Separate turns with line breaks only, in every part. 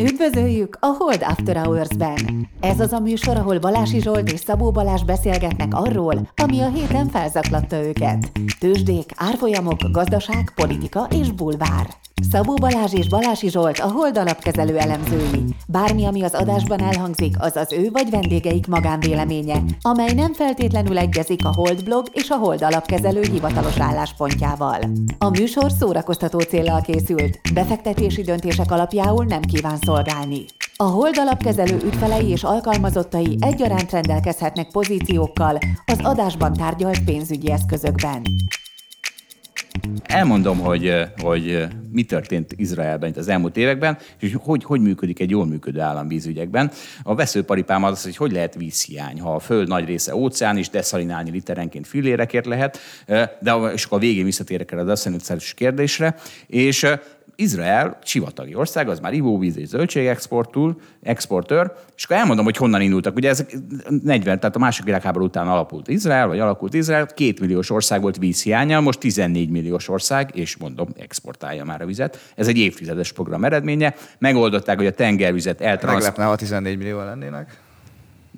Üdvözöljük a Hold After Hours-ben! Ez az a műsor, ahol Balási Zsolt és Szabó Balázs beszélgetnek arról, ami a héten felzaklatta őket. Tőzsdék, árfolyamok, gazdaság, politika és bulvár. Szabó Balázs és Balási Zsolt a Hold alapkezelő elemzői. Bármi, ami az adásban elhangzik, az az ő vagy vendégeik magánvéleménye, amely nem feltétlenül egyezik a Hold blog és a Hold alapkezelő hivatalos álláspontjával. A műsor szórakoztató célral készült, befektetési döntések alapjául nem kíván szolgálni. A Hold alapkezelő ügyfelei és alkalmazottai egyaránt rendelkezhetnek pozíciókkal az adásban tárgyalt pénzügyi eszközökben.
Elmondom, hogy, hogy mi történt Izraelben az elmúlt években, és hogy, hogy működik egy jól működő állam vízügyekben. A veszőparipám az, hogy hogy lehet vízhiány, ha a föld nagy része óceán is deszalinálni literenként fillérekért lehet, de és akkor a végén visszatérek erre a deszalinálás kérdésre, és Izrael sivatagi ország, az már ivóvíz és zöldségexportúr, exportőr, és akkor elmondom, hogy honnan indultak. Ugye ezek 40, tehát a második világháború után alapult Izrael, vagy alakult Izrael, két milliós ország volt vízhiánya, most 14 milliós ország, és mondom, exportálja már a vizet. Ez egy évtizedes program eredménye. Megoldották, hogy a tengervizet eltransz...
Meglepne, ha 14 millió lennének.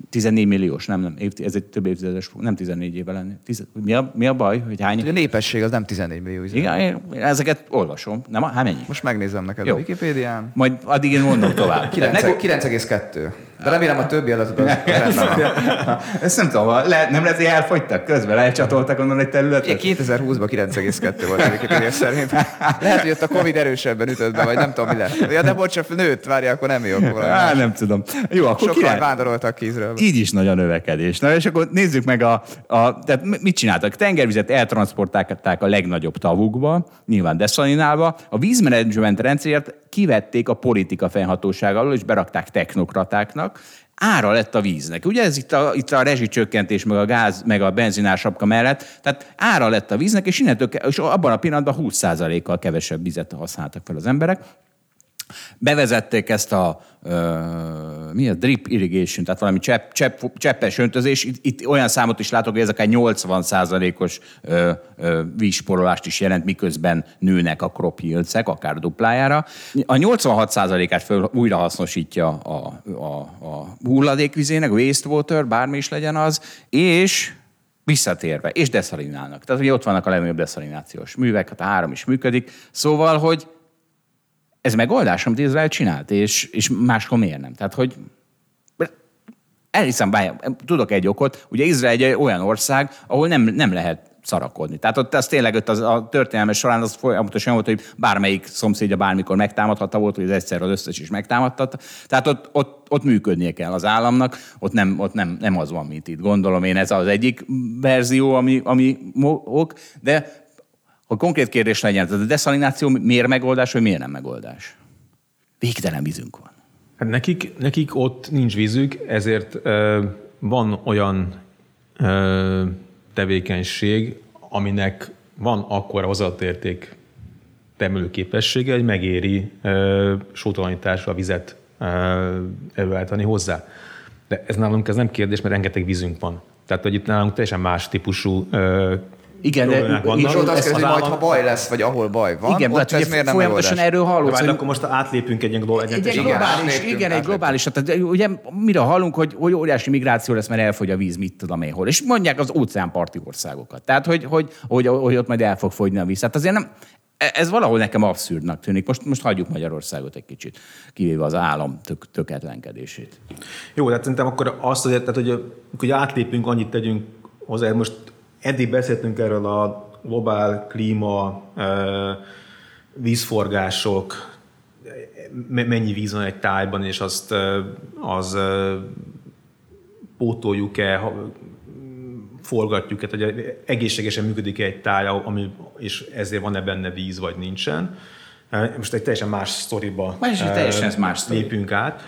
14 milliós, nem, nem, ez egy több évtizedes, nem 14 éve lenni. Tiz, mi, a, mi a baj, hogy hány?
A népesség az nem 14 millió.
Igen, én ezeket olvasom. Nem, hát mennyi?
Most megnézem neked Jó. a Wikipédián.
Majd addig én mondom tovább.
9,2. De remélem a többi adatot az
Ezt nem tudom, le, nem lehet, hogy elfogytak közben, lecsatoltak onnan egy területet?
2020-ban 9,2 volt a Wikipedia szerint. Lehet, hogy ott a Covid erősebben ütött be, vagy nem tudom, mi lett. Ja, de bocs, nőtt, várja, akkor nem jó.
Á, nem tudom. Jó, akkor
Sokan király... vándoroltak Izraelbe.
Így is nagy a növekedés. Na és akkor nézzük meg a, a tehát mit csináltak? Tengervizet eltransportálták a legnagyobb tavukba, nyilván deszalinálva. A vízmenedzsment rendszert kivették a politika fennhatóság alól, és berakták technokratáknak, ára lett a víznek. Ugye ez itt a, itt a rezsicsökkentés, meg a gáz, meg a benzinársapka mellett, tehát ára lett a víznek, és innentől, és abban a pillanatban 20%-kal kevesebb vizet használtak fel az emberek. Bevezették ezt a mi a drip irrigation, tehát valami csepp, csepp, cseppes öntözés. Itt, itt olyan számot is látok, hogy ez akár 80 os vízsporolást is jelent, miközben nőnek a crop akár duplájára. A 86 át föl újra hasznosítja a, a, a hulladékvizének, wastewater, bármi is legyen az, és visszatérve, és deszalinálnak. Tehát ugye ott vannak a legnagyobb deszalinációs művek, hát a három is működik. Szóval, hogy ez megoldás, amit Izrael csinált, és, és máskor miért nem? Tehát, hogy elhiszem, bár, tudok egy okot, ugye Izrael egy olyan ország, ahol nem, nem lehet szarakodni. Tehát ott az tényleg ott az, a történelme során az folyamatosan volt, hogy bármelyik szomszédja bármikor megtámadhatta volt, hogy az egyszer az összes is megtámadhatta. Tehát ott, ott, ott működnie kell az államnak, ott, nem, ott nem, nem az van, mint itt gondolom én. Ez az egyik verzió, ami, ami ok, de hogy konkrét kérdés legyen, tehát a deszalináció miért megoldás, vagy miért nem megoldás? Végtelen vízünk van.
Hát nekik, nekik ott nincs vízük, ezért ö, van olyan ö, tevékenység, aminek van akkora hozatérték termelő képessége, hogy megéri ö, sótalanításra a vizet ö, előállítani hozzá. De ez nálunk ez nem kérdés, mert rengeteg vízünk van. Tehát, hogy itt nálunk teljesen más típusú ö,
igen, de.
És ott azt kezdi, majd ha baj lesz, vagy ahol baj van, igen, ott ez miért nem
folyamatosan erről hallunk.
Hogy... akkor most átlépünk egy ilyen globális.
Egy, egy globális, igen, egy globális. Tehát ugye mire hallunk, hogy, hogy óriási migráció lesz, mert elfogy a víz, mit tudom én hol. És mondják az óceánparti országokat. Tehát, hogy, hogy, hogy, hogy ott majd el fog fogyni a víz. Tehát azért nem, ez valahol nekem abszurdnak tűnik. Most, most hagyjuk Magyarországot egy kicsit, kivéve az állam tök, töketlenkedését.
Jó, tehát szerintem akkor azt, hogy, tehát, hogy, hogy átlépünk, annyit tegyünk hozzá, most Eddig beszéltünk erről a globál klíma, vízforgások, mennyi víz van egy tájban, és azt az pótoljuk-e, forgatjuk-e, hogy egészségesen működik-e egy táj, ami, és ezért van-e benne víz, vagy nincsen. Most egy teljesen más sztoriba
más, teljesen más sztori.
lépünk át.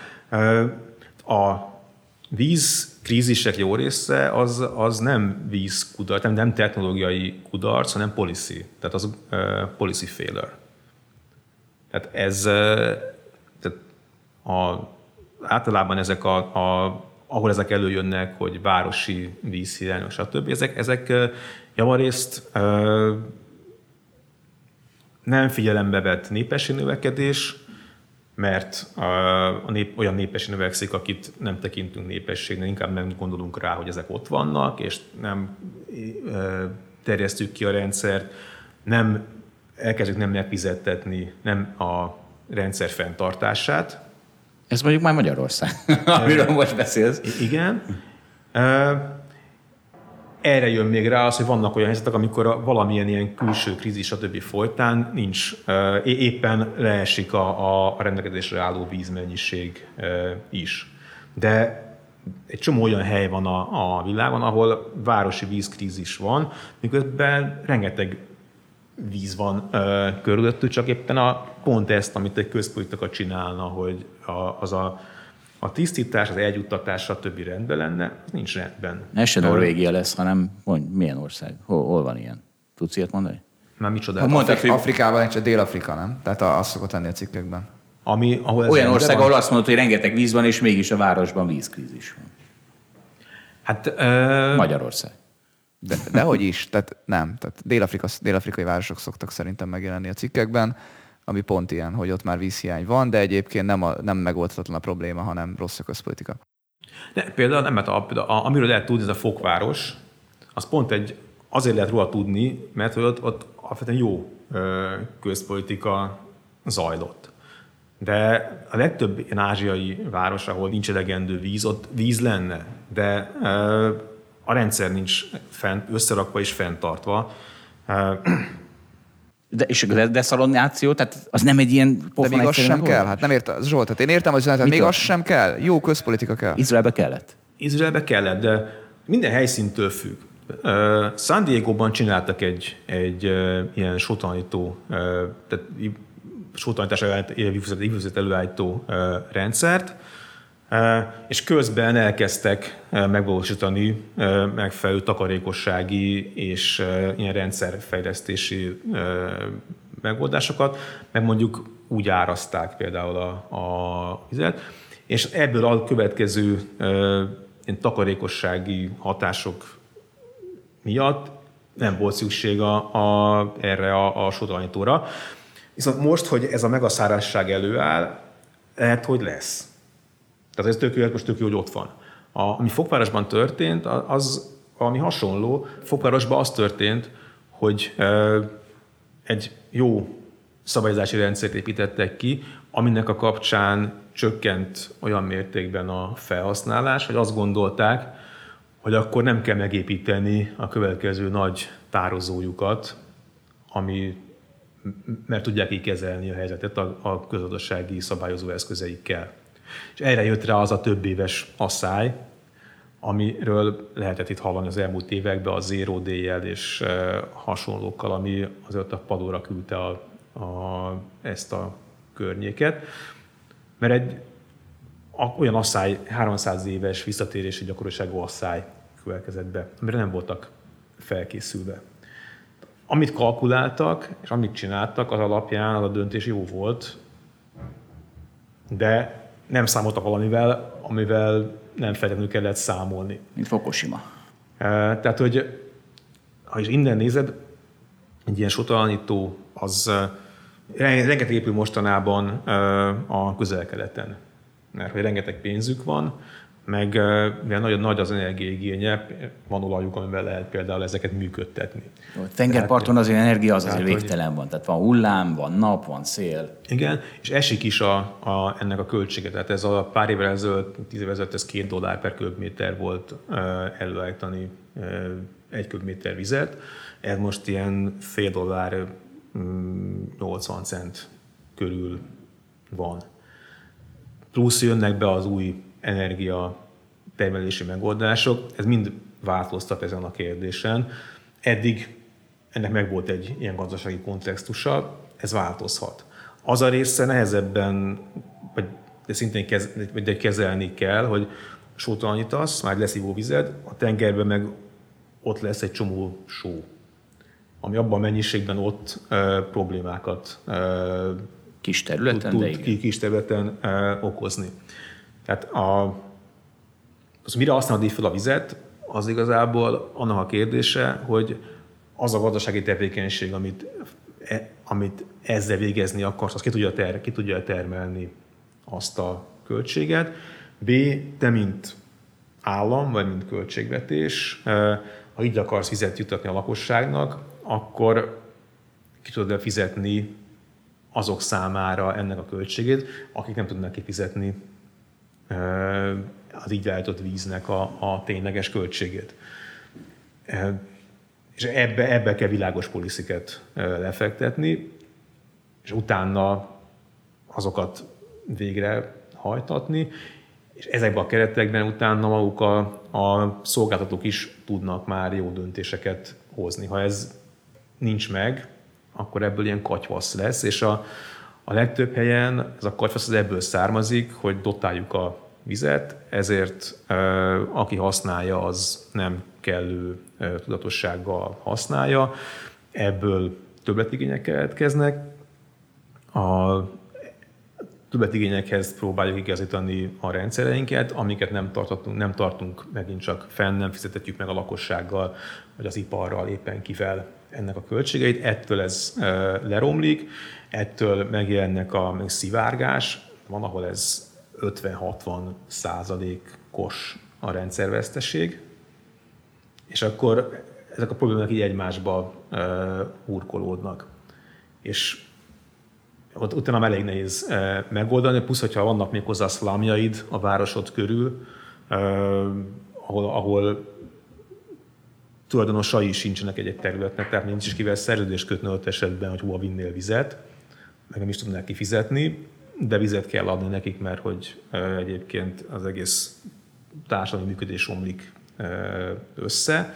A víz krízisek jó része az, az nem víz kudarc, nem, nem technológiai kudarc, hanem policy. Tehát az uh, policy failure. Tehát ez, uh, tehát a, általában ezek a, a ahol ezek előjönnek, hogy városi vízhiány, stb. Ezek, ezek javarészt nem figyelembe vett népesség növekedés, mert a, a nép olyan népesség növekszik, akit nem tekintünk népességnek, inkább nem gondolunk rá, hogy ezek ott vannak, és nem terjesztjük ki a rendszert, nem elkezdjük nem megfizettetni nem a rendszer fenntartását.
Ez mondjuk már Magyarország, amiről most beszélsz.
Igen. Erre jön még rá az, hogy vannak olyan helyzetek, amikor valamilyen ilyen külső krízis, stb. folytán nincs, éppen leesik a, a rendelkezésre álló vízmennyiség is. De egy csomó olyan hely van a, a világon, ahol városi vízkrízis van, miközben rengeteg víz van ö, körülöttük, csak éppen a, pont ezt, amit egy közpolitika csinálna, hogy a, az a, a tisztítás, az eljuttatás, a többi rendben lenne, az nincs rendben.
Ez se Norvégia lesz, hanem mondj, milyen ország? Hol, hol van ilyen? Tudsz ilyet mondani?
Már micsoda?
Hát Mondtad, Afri- Afrikában nincs, Dél-Afrika, nem? Tehát azt szokott lenni a cikkekben.
Ami, ahol
ez Olyan ország, van? ahol azt mondod, hogy rengeteg víz van, és mégis a városban vízkrízis van.
Hát, ö...
Magyarország.
De, de hogy is, tehát nem. Tehát Dél-Afrika, dél-afrikai városok szoktak szerintem megjelenni a cikkekben, ami pont ilyen, hogy ott már vízhiány van, de egyébként nem, a, nem megoldhatatlan a probléma, hanem rossz a közpolitika.
De, például nem, mert a, a, amiről lehet tudni, ez a fokváros, az pont egy, azért lehet róla tudni, mert hogy ott, ott alapvetően jó ö, közpolitika zajlott. De a legtöbb ilyen ázsiai város, ahol nincs elegendő víz, ott víz lenne, de ö, a rendszer nincs fent, összerakva és fenntartva.
De, és a deszalonáció, tehát az nem egy ilyen
De még az sem kell. Hát nem értem, Zsolt, hát én értem, hogy tehát még az sem kell. Jó közpolitika kell.
Izraelbe kellett?
Izraelbe kellett, de minden helyszíntől függ. Uh, San Diego-ban csináltak egy, egy uh, ilyen sotanító, uh, tehát sotanítás előállító uh, rendszert, és közben elkezdtek megvalósítani megfelelő takarékossági és ilyen rendszerfejlesztési megoldásokat, meg mondjuk úgy áraszták például a, a vizet, és ebből a következő ilyen takarékossági hatások miatt nem volt szükség a, a, erre a, a sodránytóra. Viszont most, hogy ez a megaszárásság előáll, lehet, hogy lesz. Tehát ez tök most tök jó, hogy ott van. A, ami Fokvárosban történt, az valami hasonló. Fokvárosban az történt, hogy egy jó szabályozási rendszert építettek ki, aminek a kapcsán csökkent olyan mértékben a felhasználás, hogy azt gondolták, hogy akkor nem kell megépíteni a következő nagy tározójukat, ami, mert tudják így kezelni a helyzetet a, a közadossági szabályozó eszközeikkel. És erre jött rá az a több éves asszály, amiről lehetett itt hallani az elmúlt években a Zero d és hasonlókkal, ami azért a padóra küldte a, a, ezt a környéket. Mert egy olyan asszály, 300 éves visszatérési gyakoriságú asszály következett be, amire nem voltak felkészülve. Amit kalkuláltak, és amit csináltak, az alapján az a döntés jó volt, de nem számoltak valamivel, amivel nem feltétlenül kellett számolni.
Mint Fukushima.
Tehát, hogy ha is innen nézed, egy ilyen sotalanító, az rengeteg épül mostanában a közel-keleten, mert hogy rengeteg pénzük van, meg mivel nagyon nagy az energiaigénye, van olajuk, amivel lehet például ezeket működtetni.
A tengerparton azért energia az azért végtelen van, tehát van hullám, van nap, van szél.
Igen, és esik is a, a, ennek a költsége. Tehát ez a pár évvel ezelőtt, tíz évvel ezelőtt ez két dollár per köbméter volt előállítani egy köbméter vizet. Ez most ilyen fél dollár 80 mm, cent körül van. Plusz jönnek be az új energia termelési megoldások, ez mind változtat ezen a kérdésen. Eddig ennek meg volt egy ilyen gazdasági kontextusa, ez változhat. Az a része nehezebben, vagy de szintén kez, de kezelni kell, hogy sótalanítasz, már lesz ivóvized, a tengerben meg ott lesz egy csomó só, ami abban a mennyiségben ott e, problémákat e,
kis területen,
tud, tud kis területen e, okozni. Tehát a, az mire használod fel a vizet, az igazából annak a kérdése, hogy az a gazdasági tevékenység, amit e, amit ezzel végezni akarsz, az ki tudja, ter, ki tudja termelni azt a költséget. B, te mint állam, vagy mint költségvetés, ha így akarsz fizet jutatni a lakosságnak, akkor ki tudod fizetni azok számára ennek a költségét, akik nem tudnak kifizetni az így lehetett víznek a, a tényleges költségét. És ebbe, ebbe kell világos polisziket lefektetni, és utána azokat végre hajtatni, és ezekben a keretekben utána maguk a, a szolgáltatók is tudnak már jó döntéseket hozni. Ha ez nincs meg, akkor ebből ilyen katyvasz lesz, és a, a legtöbb helyen ez a katyvasz az ebből származik, hogy dotáljuk a vizet, ezért aki használja, az nem kellő tudatossággal használja, ebből többletigények keletkeznek, a többletigényekhez próbáljuk igazítani a rendszereinket, amiket nem, tartunk, nem tartunk megint csak fenn, nem fizetetjük meg a lakossággal, vagy az iparral éppen kivel ennek a költségeit. Ettől ez leromlik, ettől megjelennek a meg szivárgás, van, ahol ez 50-60 százalékos a rendszerveszteség, és akkor ezek a problémák így egymásba hurkolódnak. És ott utána elég nehéz megoldani, plusz, hogyha vannak még hozzá szlámjaid a városod körül, ahol, ahol tulajdonosai sincsenek egy-egy területnek, tehát nincs is kivel szerződést kötni ott esetben, hogy hova vinnél vizet, meg nem is tudnák kifizetni, de vizet kell adni nekik, mert hogy egyébként az egész társadalmi működés omlik össze.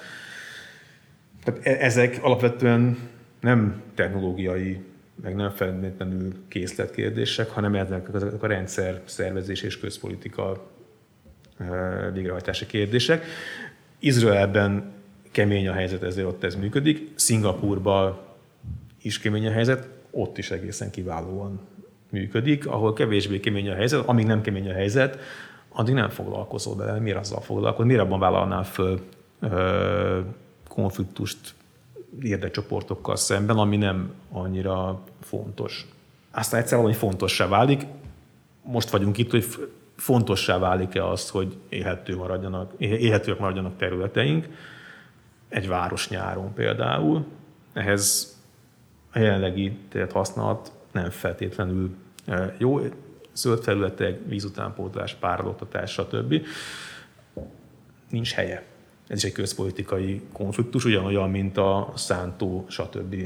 Tehát e-, ezek alapvetően nem technológiai, meg nem feltétlenül készletkérdések, hanem ezek, ezek a rendszer szervezés és közpolitika végrehajtási kérdések. Izraelben kemény a helyzet, ezért ott ez működik. Szingapurban is kemény a helyzet, ott is egészen kiválóan működik, ahol kevésbé kemény a helyzet, amíg nem kemény a helyzet, addig nem foglalkozol bele. Miért azzal foglalkozol? Miért abban vállalnál föl ö, konfliktust érdekcsoportokkal szemben, ami nem annyira fontos. Aztán egyszer valami fontossá válik. Most vagyunk itt, hogy fontossá válik-e az, hogy élhető maradjanak, élhetőek maradjanak területeink. Egy város nyáron például. Ehhez a jelenlegi használat nem feltétlenül jó, zöld felületek, vízutánpótlás, páradottatás, stb. Nincs helye. Ez is egy közpolitikai konfliktus, ugyanolyan, mint a szántó, stb.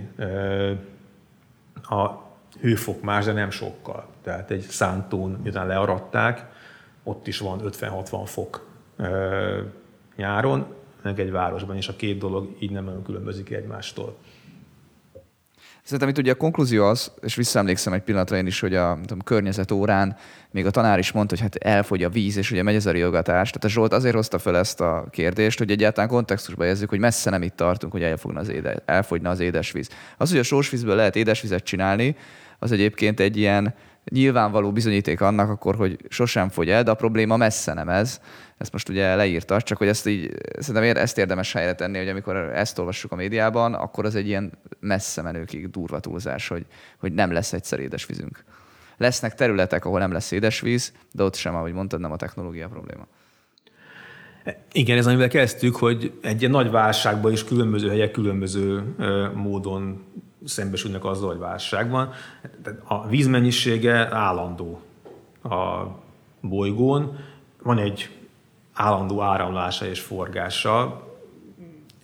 A hőfok más, de nem sokkal. Tehát egy szántón, miután learadták, ott is van 50-60 fok nyáron, meg egy városban, és a két dolog így nem nagyon különbözik egymástól.
Szerintem itt ugye a konklúzió az, és visszaemlékszem egy pillanatra én is, hogy a tudom, környezet órán még a tanár is mondta, hogy hát elfogy a víz, és ugye megy ez a riogatás. Tehát a Zsolt azért hozta fel ezt a kérdést, hogy egyáltalán kontextusba érezzük, hogy messze nem itt tartunk, hogy elfogna az éde, elfogyna az édesvíz. Az, hogy a sósvízből lehet édesvizet csinálni, az egyébként egy ilyen nyilvánvaló bizonyíték annak akkor, hogy sosem fogy el, de a probléma messze nem ez. Ezt most ugye leírta, csak hogy ezt így, szerintem ezt érdemes helyre tenni, hogy amikor ezt olvassuk a médiában, akkor az egy ilyen messze menőkig durva túlzás, hogy, hogy nem lesz egyszer édesvízünk. Lesznek területek, ahol nem lesz édesvíz, de ott sem, ahogy mondtad, nem a technológia probléma.
Igen, ez amivel kezdtük, hogy egy ilyen nagy válságban is különböző helyek különböző módon szembesülnek azzal, hogy válság van. A vízmennyisége állandó a bolygón. Van egy állandó áramlása és forgása,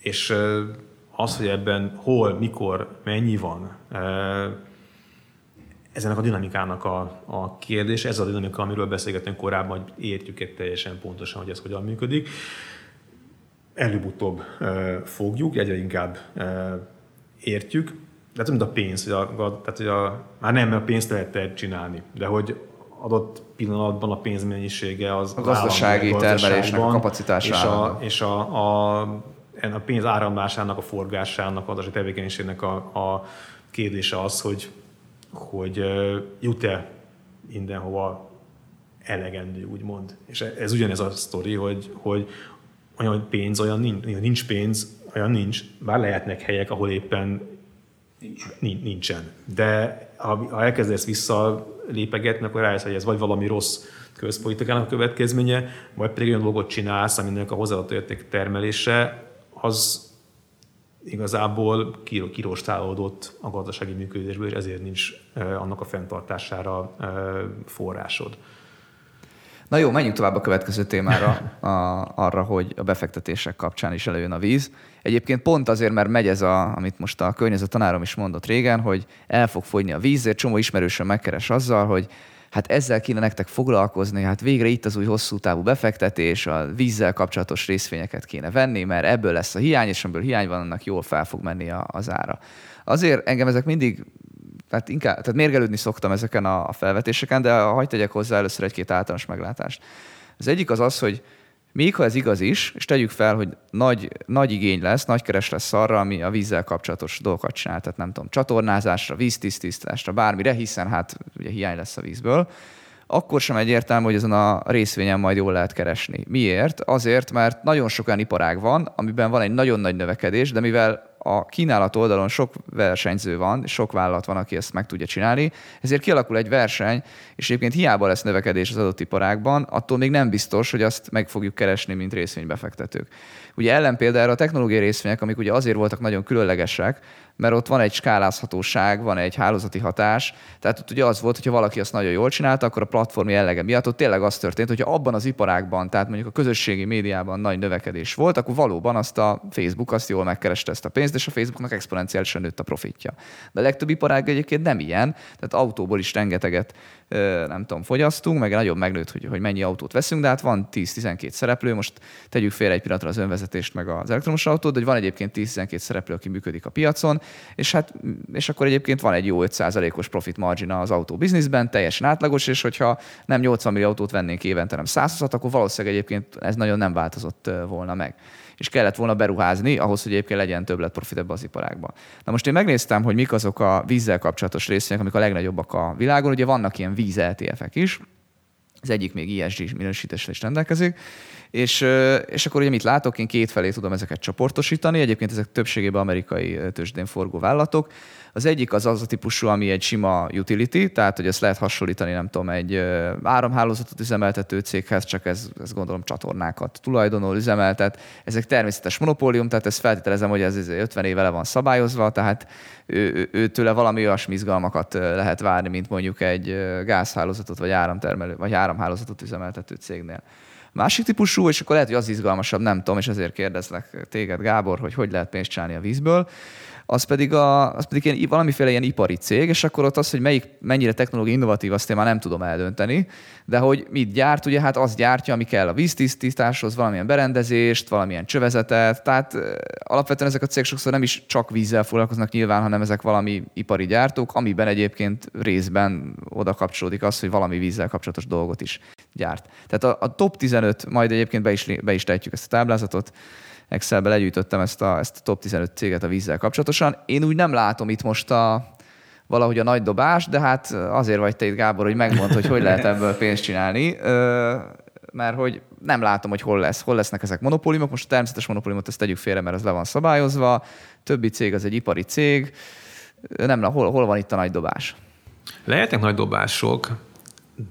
és az, hogy ebben hol, mikor, mennyi van, ezenek a dinamikának a, a kérdés, ez a dinamika, amiről beszélgettünk korábban, hogy értjük-e teljesen pontosan, hogy ez hogyan működik. Előbb-utóbb fogjuk, egyre inkább értjük, de ez mint a pénz, hogy a, tehát, hogy a, már nem, mert a pénzt lehet csinálni, de hogy adott pillanatban a pénzmennyisége az
a gazdasági termelésnek a kapacitása.
És a, és a, a, a pénz áramlásának, a forgásának, az a tevékenységnek a, a kérdése az, hogy, hogy jut-e mindenhova elegendő, úgymond. És ez ugyanez a sztori, hogy, hogy olyan pénz, olyan nincs, nincs pénz, olyan nincs, bár lehetnek helyek, ahol éppen Nincsen. De ha elkezdesz visszalépegetni, akkor rájössz, hogy ez vagy valami rossz közpolitikának a következménye, vagy pedig olyan dolgot csinálsz, aminek a hozzáadott érték termelése, az igazából kirostálódott a gazdasági működésből, és ezért nincs annak a fenntartására forrásod.
Na jó, menjünk tovább a következő témára, a, arra, hogy a befektetések kapcsán is előjön a víz. Egyébként pont azért, mert megy ez, a, amit most a környezet tanárom is mondott régen, hogy el fog fogyni a vízért, csomó ismerősen megkeres azzal, hogy hát ezzel kéne nektek foglalkozni, hát végre itt az új hosszú távú befektetés, a vízzel kapcsolatos részvényeket kéne venni, mert ebből lesz a hiány, és ebből hiány van, annak jól fel fog menni a, az ára. Azért engem ezek mindig tehát, inkább, tehát mérgelődni szoktam ezeken a, felvetéseken, de hagyd tegyek hozzá először egy-két általános meglátást. Az egyik az az, hogy még ha ez igaz is, és tegyük fel, hogy nagy, nagy igény lesz, nagy keres lesz arra, ami a vízzel kapcsolatos dolgokat csinál, tehát nem tudom, csatornázásra, víztisztításra, bármire, hiszen hát ugye hiány lesz a vízből, akkor sem egyértelmű, hogy ezen a részvényen majd jól lehet keresni. Miért? Azért, mert nagyon sok olyan iparág van, amiben van egy nagyon nagy növekedés, de mivel a kínálat oldalon sok versenyző van, sok vállalat van, aki ezt meg tudja csinálni, ezért kialakul egy verseny, és egyébként hiába lesz növekedés az adott iparágban, attól még nem biztos, hogy azt meg fogjuk keresni, mint részvénybefektetők. Ugye ellenpéldára a technológiai részvények, amik ugye azért voltak nagyon különlegesek, mert ott van egy skálázhatóság, van egy hálózati hatás. Tehát ott ugye az volt, hogyha valaki azt nagyon jól csinálta, akkor a platform jellege miatt ott tényleg az történt, hogyha abban az iparágban, tehát mondjuk a közösségi médiában nagy növekedés volt, akkor valóban azt a Facebook azt jól megkereste ezt a pénzt, és a Facebooknak exponenciálisan nőtt a profitja. De a legtöbb iparág egyébként nem ilyen, tehát autóból is rengeteget nem tudom, fogyasztunk, meg nagyon megnőtt, hogy, hogy mennyi autót veszünk, de hát van 10-12 szereplő, most tegyük félre egy pillanatra az önvezetést meg az elektromos autót, de hogy van egyébként 10-12 szereplő, aki működik a piacon, és, hát, és akkor egyébként van egy jó 5%-os profit margin az autó bizniszben, teljesen átlagos, és hogyha nem 80 millió autót vennénk évente, nem 100 akkor valószínűleg egyébként ez nagyon nem változott volna meg és kellett volna beruházni ahhoz, hogy egyébként legyen többlet profit ebbe az iparágba. Na most én megnéztem, hogy mik azok a vízzel kapcsolatos részvények, amik a legnagyobbak a világon. Ugye vannak ilyen víz ETF-ek is, az egyik még ESG minősítésre is rendelkezik, és, és akkor ugye mit látok, én két felé tudom ezeket csoportosítani, egyébként ezek többségében amerikai tőzsdén forgó vállalatok. Az egyik az az a típusú, ami egy sima utility, tehát hogy ezt lehet hasonlítani, nem tudom, egy áramhálózatot üzemeltető céghez, csak ez, ez gondolom csatornákat tulajdonol, üzemeltet. Ezek természetes monopólium, tehát ezt feltételezem, hogy ez 50 éve le van szabályozva, tehát ő, ő, tőle valami olyasmi izgalmakat lehet várni, mint mondjuk egy gázhálózatot vagy áramtermelő, vagy áramhálózatot üzemeltető cégnél. Másik típusú, és akkor lehet, hogy az izgalmasabb, nem tudom, és ezért kérdezlek téged, Gábor, hogy hogy lehet pénzt csinálni a vízből az pedig, a, az pedig ilyen, valamiféle ilyen ipari cég, és akkor ott az, hogy melyik mennyire technológiai innovatív, azt én már nem tudom eldönteni, de hogy mit gyárt, ugye hát az gyártja, ami kell a víztisztításhoz, valamilyen berendezést, valamilyen csövezetet, tehát alapvetően ezek a cégek sokszor nem is csak vízzel foglalkoznak nyilván, hanem ezek valami ipari gyártók, amiben egyébként részben oda kapcsolódik az, hogy valami vízzel kapcsolatos dolgot is gyárt. Tehát a, a top 15, majd egyébként be is, be is tejtjük ezt a táblázatot, Excelbe legyűjtöttem ezt a, ezt a top 15 céget a vízzel kapcsolatosan. Én úgy nem látom itt most a, valahogy a nagy dobás, de hát azért vagy te itt, Gábor, hogy megmond, hogy hogy lehet ebből pénzt csinálni, mert hogy nem látom, hogy hol lesz, hol lesznek ezek monopóliumok. Most a természetes monopóliumot ezt tegyük félre, mert az le van szabályozva. Többi cég az egy ipari cég. Nem, hol, hol van itt a nagy dobás?
Lehetnek nagy dobások,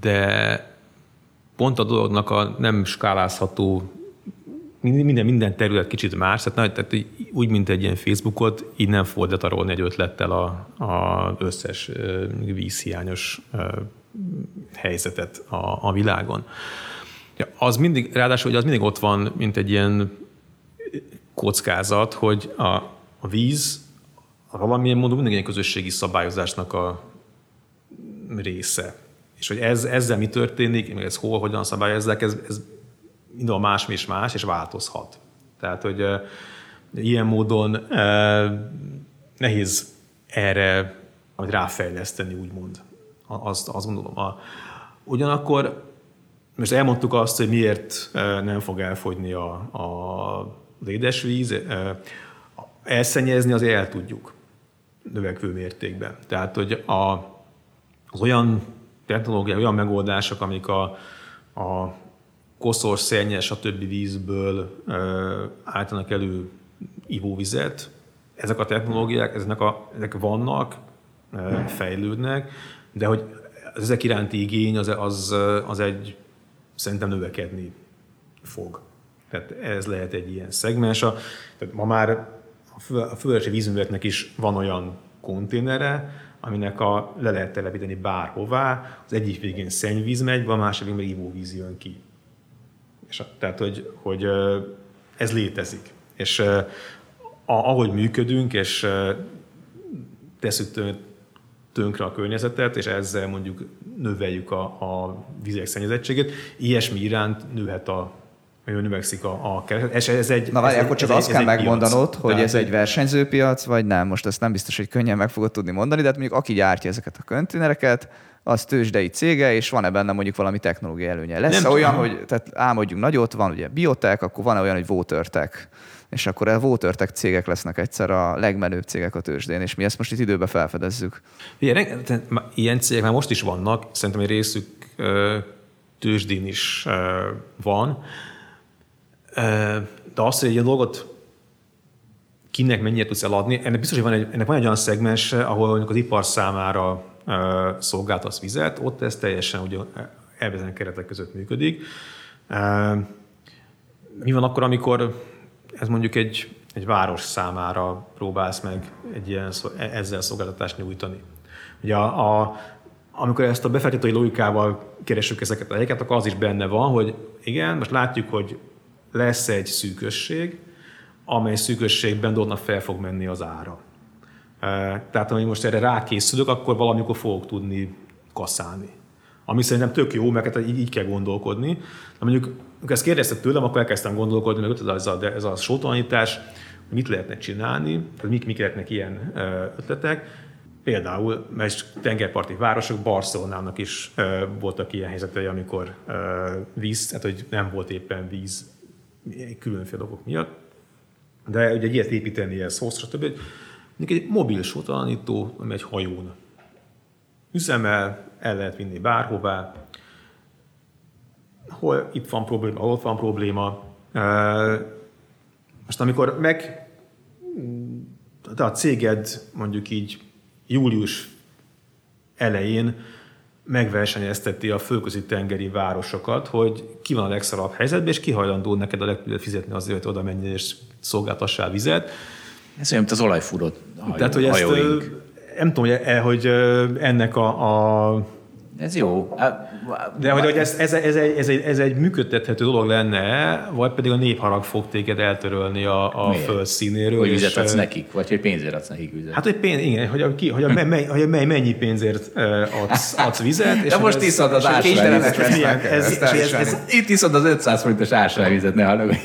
de pont a dolognak a nem skálázható minden, minden terület kicsit más, tehát, tehát úgy, mint egy ilyen Facebookot, így nem fog letarolni egy ötlettel a összes vízhiányos helyzetet a, a világon. Ja, az mindig, ráadásul hogy az mindig ott van, mint egy ilyen kockázat, hogy a, a víz valamilyen módon mindig egy közösségi szabályozásnak a része. És hogy ez, ezzel mi történik, meg ez hol, hogyan szabályozzák, ez, ez minden más és más, és változhat. Tehát, hogy ilyen módon nehéz erre amit ráfejleszteni, úgymond. Azt, azt gondolom. A, ugyanakkor most elmondtuk azt, hogy miért nem fog elfogyni a, a édesvíz. Elszennyezni azért el tudjuk növekvő mértékben. Tehát, hogy a, az olyan technológia, olyan megoldások, amik a, a koszos, szennyes, a többi vízből állítanak elő ivóvizet, ezek a technológiák, ezek, a, ezek vannak, fejlődnek, de hogy ezek iránti igény az, az, az egy szerintem növekedni fog. Tehát ez lehet egy ilyen szegmens. A, tehát ma már a fővárosi vízműveknek is van olyan konténere, aminek a, le lehet telepíteni bárhová, az egyik végén szennyvíz megy, a másik végén ivóvíz jön ki. És tehát, hogy, hogy ez létezik. És a, ahogy működünk, és tesszük tönkre a környezetet, és ezzel mondjuk növeljük a, a vizek szennyezettségét, ilyesmi iránt nőhet a növekszik a, a kereslet. És ez egy,
Na várj, akkor csak azt kell megmondanod,
piac.
hogy Tehát ez egy versenyzőpiac, vagy nem. Most ezt nem biztos, hogy könnyen meg fogod tudni mondani, de hát mondjuk aki gyártja ezeket a konténereket, az tőzsdei cége, és van-e benne mondjuk valami technológiai előnye. Lesz nem olyan, tudom. hogy tehát álmodjunk nagyot, van ugye biotech, akkor van-e olyan, hogy watertech, és akkor a watertech cégek lesznek egyszer a legmenőbb cégek a tőzsdén, és mi ezt most itt időben felfedezzük.
Ilyen, ilyen cégek már most is vannak, szerintem egy részük tőzsdén is van, de azt, hogy egy ilyen dolgot kinek mennyire tudsz eladni, ennek biztos, hogy van egy, ennek van egy olyan szegmens, ahol az ipar számára szolgáltasz vizet, ott ez teljesen ugye elvezetlen keretek között működik. Mi van akkor, amikor ez mondjuk egy, egy város számára próbálsz meg egy ilyen, e, ezzel szolgáltatást nyújtani? Ugye a, a, amikor ezt a befektetői logikával keresünk ezeket a helyeket, akkor az is benne van, hogy igen, most látjuk, hogy lesz egy szűkösség, amely szűkösségben dolognak fel fog menni az ára. Tehát, ha most erre rákészülök, akkor valamikor fogok tudni kaszálni. Ami szerintem tök jó, mert hát így, így kell gondolkodni. De mondjuk, amikor ezt kérdezted tőlem, akkor elkezdtem gondolkodni, hogy ez a, ez a sótalanítás, mit lehetne csinálni, tehát mik, mik lehetnek ilyen ötletek. Például, mert tengerparti városok, Barcelonának is voltak ilyen helyzetei, amikor víz, tehát hogy nem volt éppen víz különféle okok miatt. De ugye egy ilyet építeni, ez hosszú, stb. Mondjuk egy mobil sótalanító, ami egy hajón üzemel, el lehet vinni bárhová, hol itt van probléma, hol van probléma. Most amikor meg de a céged mondjuk így július elején megversenyezteti a földközi tengeri városokat, hogy ki van a legszarabb helyzetben, és ki hajlandó neked a legtöbbet fizetni azért, hogy oda menjen és szolgáltassál vizet.
Ez olyan, mint az olajfúró
Tehát, hogy ezt, nem tudom, hogy, e, hogy ennek a, a
ez jó.
De hogy, hogy ez, ez, ez, egy, ez, egy, ez egy működtethető dolog lenne, vagy pedig a népharag fog téged eltörölni a, a föld színéről.
Hogy vizet adsz nekik, vagy hogy pénzért adsz nekik vizet.
Hát, hogy pénz, igen, hogy, a, ki, hogy, a, me, hogy a, mennyi pénzért adsz, adsz vizet.
És De most iszod az ásványvizet. Ez, ez, ez, itt iszod az 500 forintos ásványvizet, ne hallgass.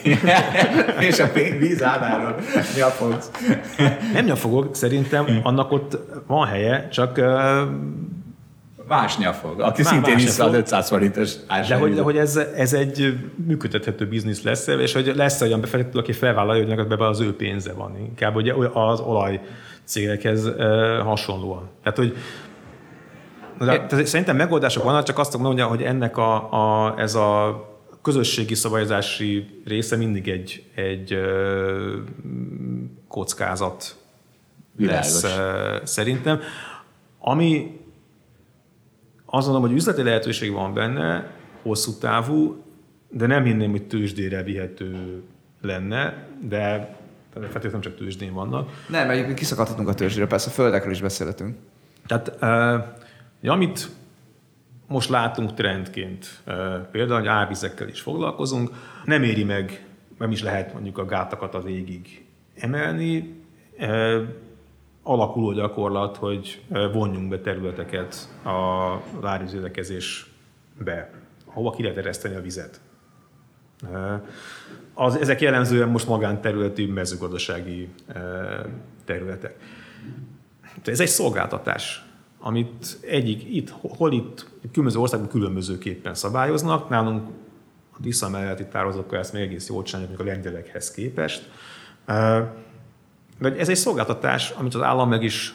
és a víz áráról nyafogsz.
Nem nyafogok, szerintem annak ott van helye, csak
Vásnya fog, aki Má, szintén iszza az 500 forintos
De hogy, de hogy ez, ez egy működtethető biznisz lesz, és hogy lesz olyan befektető, aki felvállalja, hogy be az ő pénze van. Inkább ugye az olaj cégekhez hasonlóan. Tehát, hogy de, tehát szerintem megoldások vannak, csak azt mondja, hogy ennek a, a, ez a közösségi szabályozási része mindig egy, egy ö, kockázat Világos. lesz ö, szerintem. Ami azt mondom, hogy üzleti lehetőség van benne, hosszú távú, de nem hinném, hogy tőzsdére vihető lenne, de feltétlenül nem csak tőzsdén vannak.
Nem, mert kiszakadhatunk a tőzsdéről, persze a földekről is beszélhetünk.
Tehát, uh, amit most látunk trendként, uh, például, hogy árvizekkel is foglalkozunk, nem éri meg, nem is lehet mondjuk a gátakat a végig emelni, uh, alakuló gyakorlat, hogy vonjunk be területeket a várvízélekezésbe, ahova ki lehet ereszteni a vizet. Az, ezek jellemzően most magánterületi mezőgazdasági területek. Ez egy szolgáltatás, amit egyik itt, hol itt, különböző országban különbözőképpen szabályoznak. Nálunk a Tisza melletti tározókkal ezt még egész jól csinálják, a lengyelekhez képest. De ez egy szolgáltatás, amit az állam meg is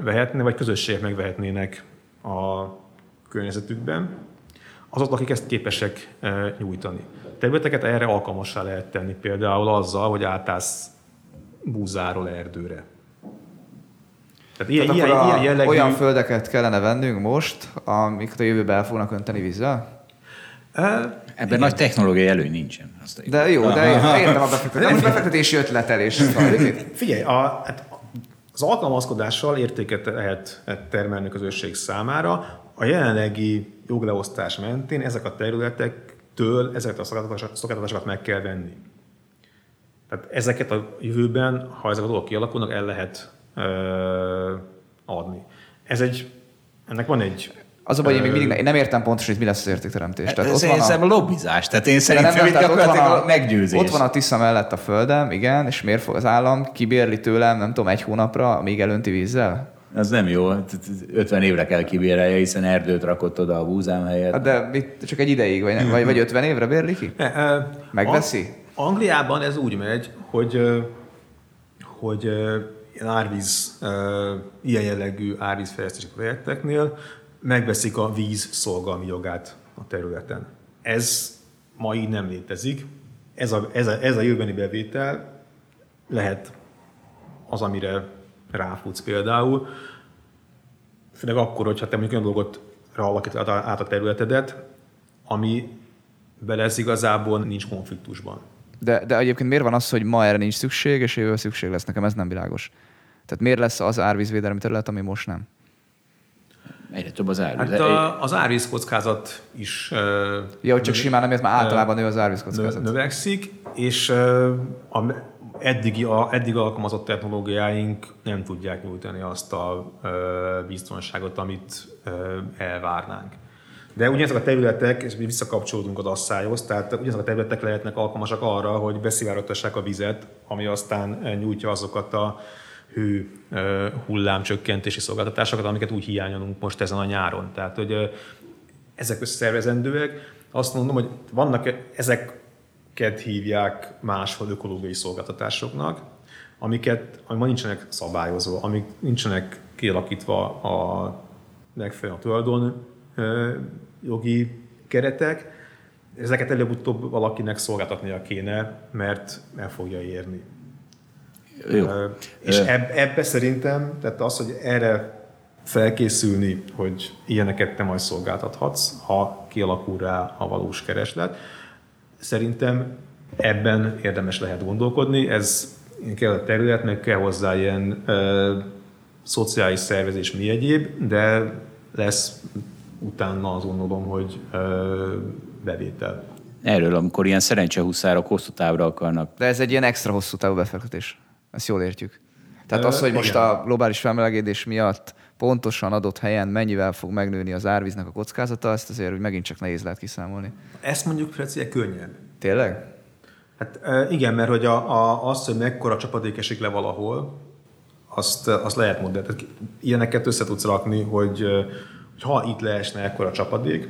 vehetne, vagy közösségek megvehetnének a környezetükben, azok, akik ezt képesek nyújtani. Területeket erre alkalmassá lehet tenni, például azzal, hogy átállsz búzáról erdőre. Tehát ilyen,
Tehát
ilyen,
akkor
ilyen jellegű...
olyan földeket kellene vennünk most, amiket a jövőben el fognak önteni vízzel?
Ebben nagy technológiai előny nincsen. Azt
De jó, de értem a befektetés. Most befektetési ötletelés. Szóval?
Figyelj, a, hát az alkalmazkodással értéket lehet termelni a közösség számára. A jelenlegi jogleosztás mentén ezek a területektől ezeket a szolgáltatásokat meg kell venni. Tehát ezeket a jövőben, ha ezek a dolgok kialakulnak, el lehet ö, adni. Ez egy, ennek van egy
Az a baj, én még mindig ne- én nem értem pontosan, hogy mi lesz az értékteremtés.
Tehát ez, ez a lobbizás. Tehát én szerintem itt
tehát ott van
a meggyőzés.
Ott van a Tisza mellett a földem, igen, és miért fog az állam kibérli tőlem, nem tudom, egy hónapra, még elönti vízzel?
Az nem jó. 50 évre kell kibérelje, hiszen erdőt rakott oda a búzám helyett.
Hát de mit, csak egy ideig, vagy, vagy, vagy 50 évre bérli ki? Megveszi?
Ang- Angliában ez úgy megy, hogy, hogy árvíz, ilyen jellegű árvízfejlesztési projekteknél megveszik a víz szolgalmi jogát a területen. Ez ma így nem létezik. Ez a, ez a, ez a jövőbeni bevétel lehet az, amire ráfutsz például, főleg akkor, hogyha te mondjuk olyan dolgot alakítod át a területedet, ami vele ez igazából nincs konfliktusban.
De, de egyébként miért van az, hogy ma erre nincs szükség, és jövőben szükség lesz? Nekem ez nem világos. Tehát miért lesz az árvízvédelmi terület, ami most nem?
Több az árvíz.
Hát a, az árvízkockázat is ö,
Ja, hogy csak simán nem, mert már általában nő az
nö,
árvízkockázat.
növekszik, és a, eddigi, a, eddig alkalmazott technológiáink nem tudják nyújtani azt a biztonságot, amit elvárnánk. De ugyanezek a területek, és mi visszakapcsolódunk az asszályhoz, tehát ugyanezek a területek lehetnek alkalmasak arra, hogy beszivárogtassák a vizet, ami aztán nyújtja azokat a hő hullámcsökkentési szolgáltatásokat, amiket úgy hiányolunk most ezen a nyáron. Tehát, hogy ezek összeszervezendőek. Azt mondom, hogy vannak ezeket hívják máshol ökológiai szolgáltatásoknak, amiket, ami ma nincsenek szabályozva, amik nincsenek kialakítva a megfelelően a tulajdon jogi keretek, ezeket előbb-utóbb valakinek szolgáltatnia kéne, mert el fogja érni.
Jó.
És eb, ebbe szerintem, tehát az, hogy erre felkészülni, hogy ilyeneket te majd szolgáltathatsz, ha kialakul rá a valós kereslet, szerintem ebben érdemes lehet gondolkodni. Ez kell a terület, meg kell hozzá ilyen ö, szociális szervezés, mi egyéb, de lesz utána azt gondolom, hogy ö, bevétel.
Erről, amikor ilyen szerencsehuszárok hosszú távra akarnak.
De ez egy ilyen extra hosszú távú befektetés. Ezt jól értjük. Tehát az, hogy most a globális felmelegedés miatt pontosan adott helyen mennyivel fog megnőni az árvíznek a kockázata, ezt azért úgy megint csak nehéz lehet kiszámolni.
Ezt mondjuk Feci, könnyebb.
Tényleg?
Hát igen, mert hogy a, a, az, hogy mekkora csapadék esik le valahol, azt, azt lehet mondani. Tehát ilyeneket össze tudsz rakni, hogy, hogy ha itt leesne ekkora csapadék,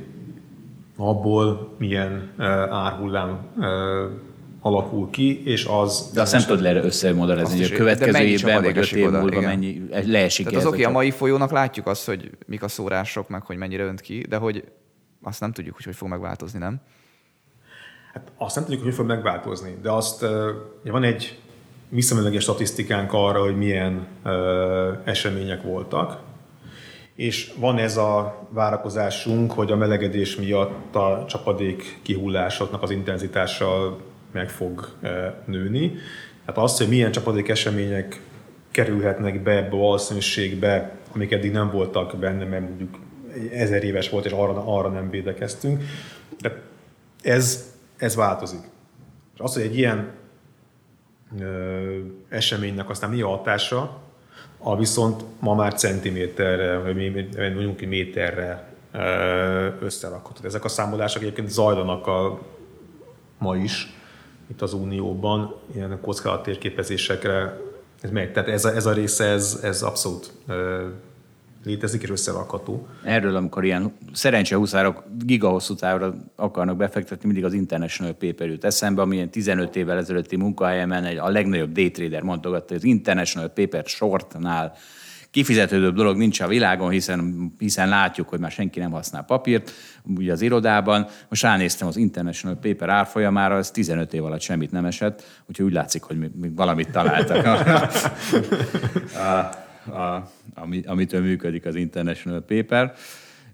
abból milyen árhullám alakul ki, és az...
De azt nem tudod le összemodellezni, hogy a következő évben vagy öt év
oda,
múlva
igen.
mennyi leesik
Tehát az oké, a mai folyónak látjuk azt, hogy mik a szórások, meg hogy mennyire önt ki, de hogy azt nem tudjuk, hogy hogy fog megváltozni, nem?
Hát azt nem tudjuk, hogy hogy fog megváltozni, de azt ugye van egy visszamenőleges statisztikánk arra, hogy milyen ö, események voltak, és van ez a várakozásunk, hogy a melegedés miatt a csapadék kihullásoknak az intenzitása meg fog ö, nőni. Hát az, hogy milyen csapadék események kerülhetnek be ebbe a valószínűségbe, amik eddig nem voltak benne, mert mondjuk ezer éves volt, és arra, arra nem védekeztünk. De ez, ez változik. És az, hogy egy ilyen ö, eseménynek aztán mi a hatása, a viszont ma már centiméterre, vagy mondjuk méterre ö, összerakható. Ezek a számolások egyébként zajlanak a, ma is itt az Unióban, ilyen kockázat térképezésekre ez megy. Tehát ez a, ez a része, ez, ez abszolút ö, létezik és összerakható.
Erről, amikor ilyen szerencsehuszárok gigahosszú távra akarnak befektetni, mindig az International Paper jut eszembe, ami ilyen 15 évvel ezelőtti munkahelyemen egy, a legnagyobb daytrader mondogatta, hogy az International Paper shortnál kifizetődőbb dolog nincs a világon, hiszen, hiszen látjuk, hogy már senki nem használ papírt, ugye az irodában. Most ránéztem az International Paper árfolyamára, ez 15 év alatt semmit nem esett, úgyhogy úgy látszik, hogy még valamit találtak. a, a, ami, amitől működik az International Paper.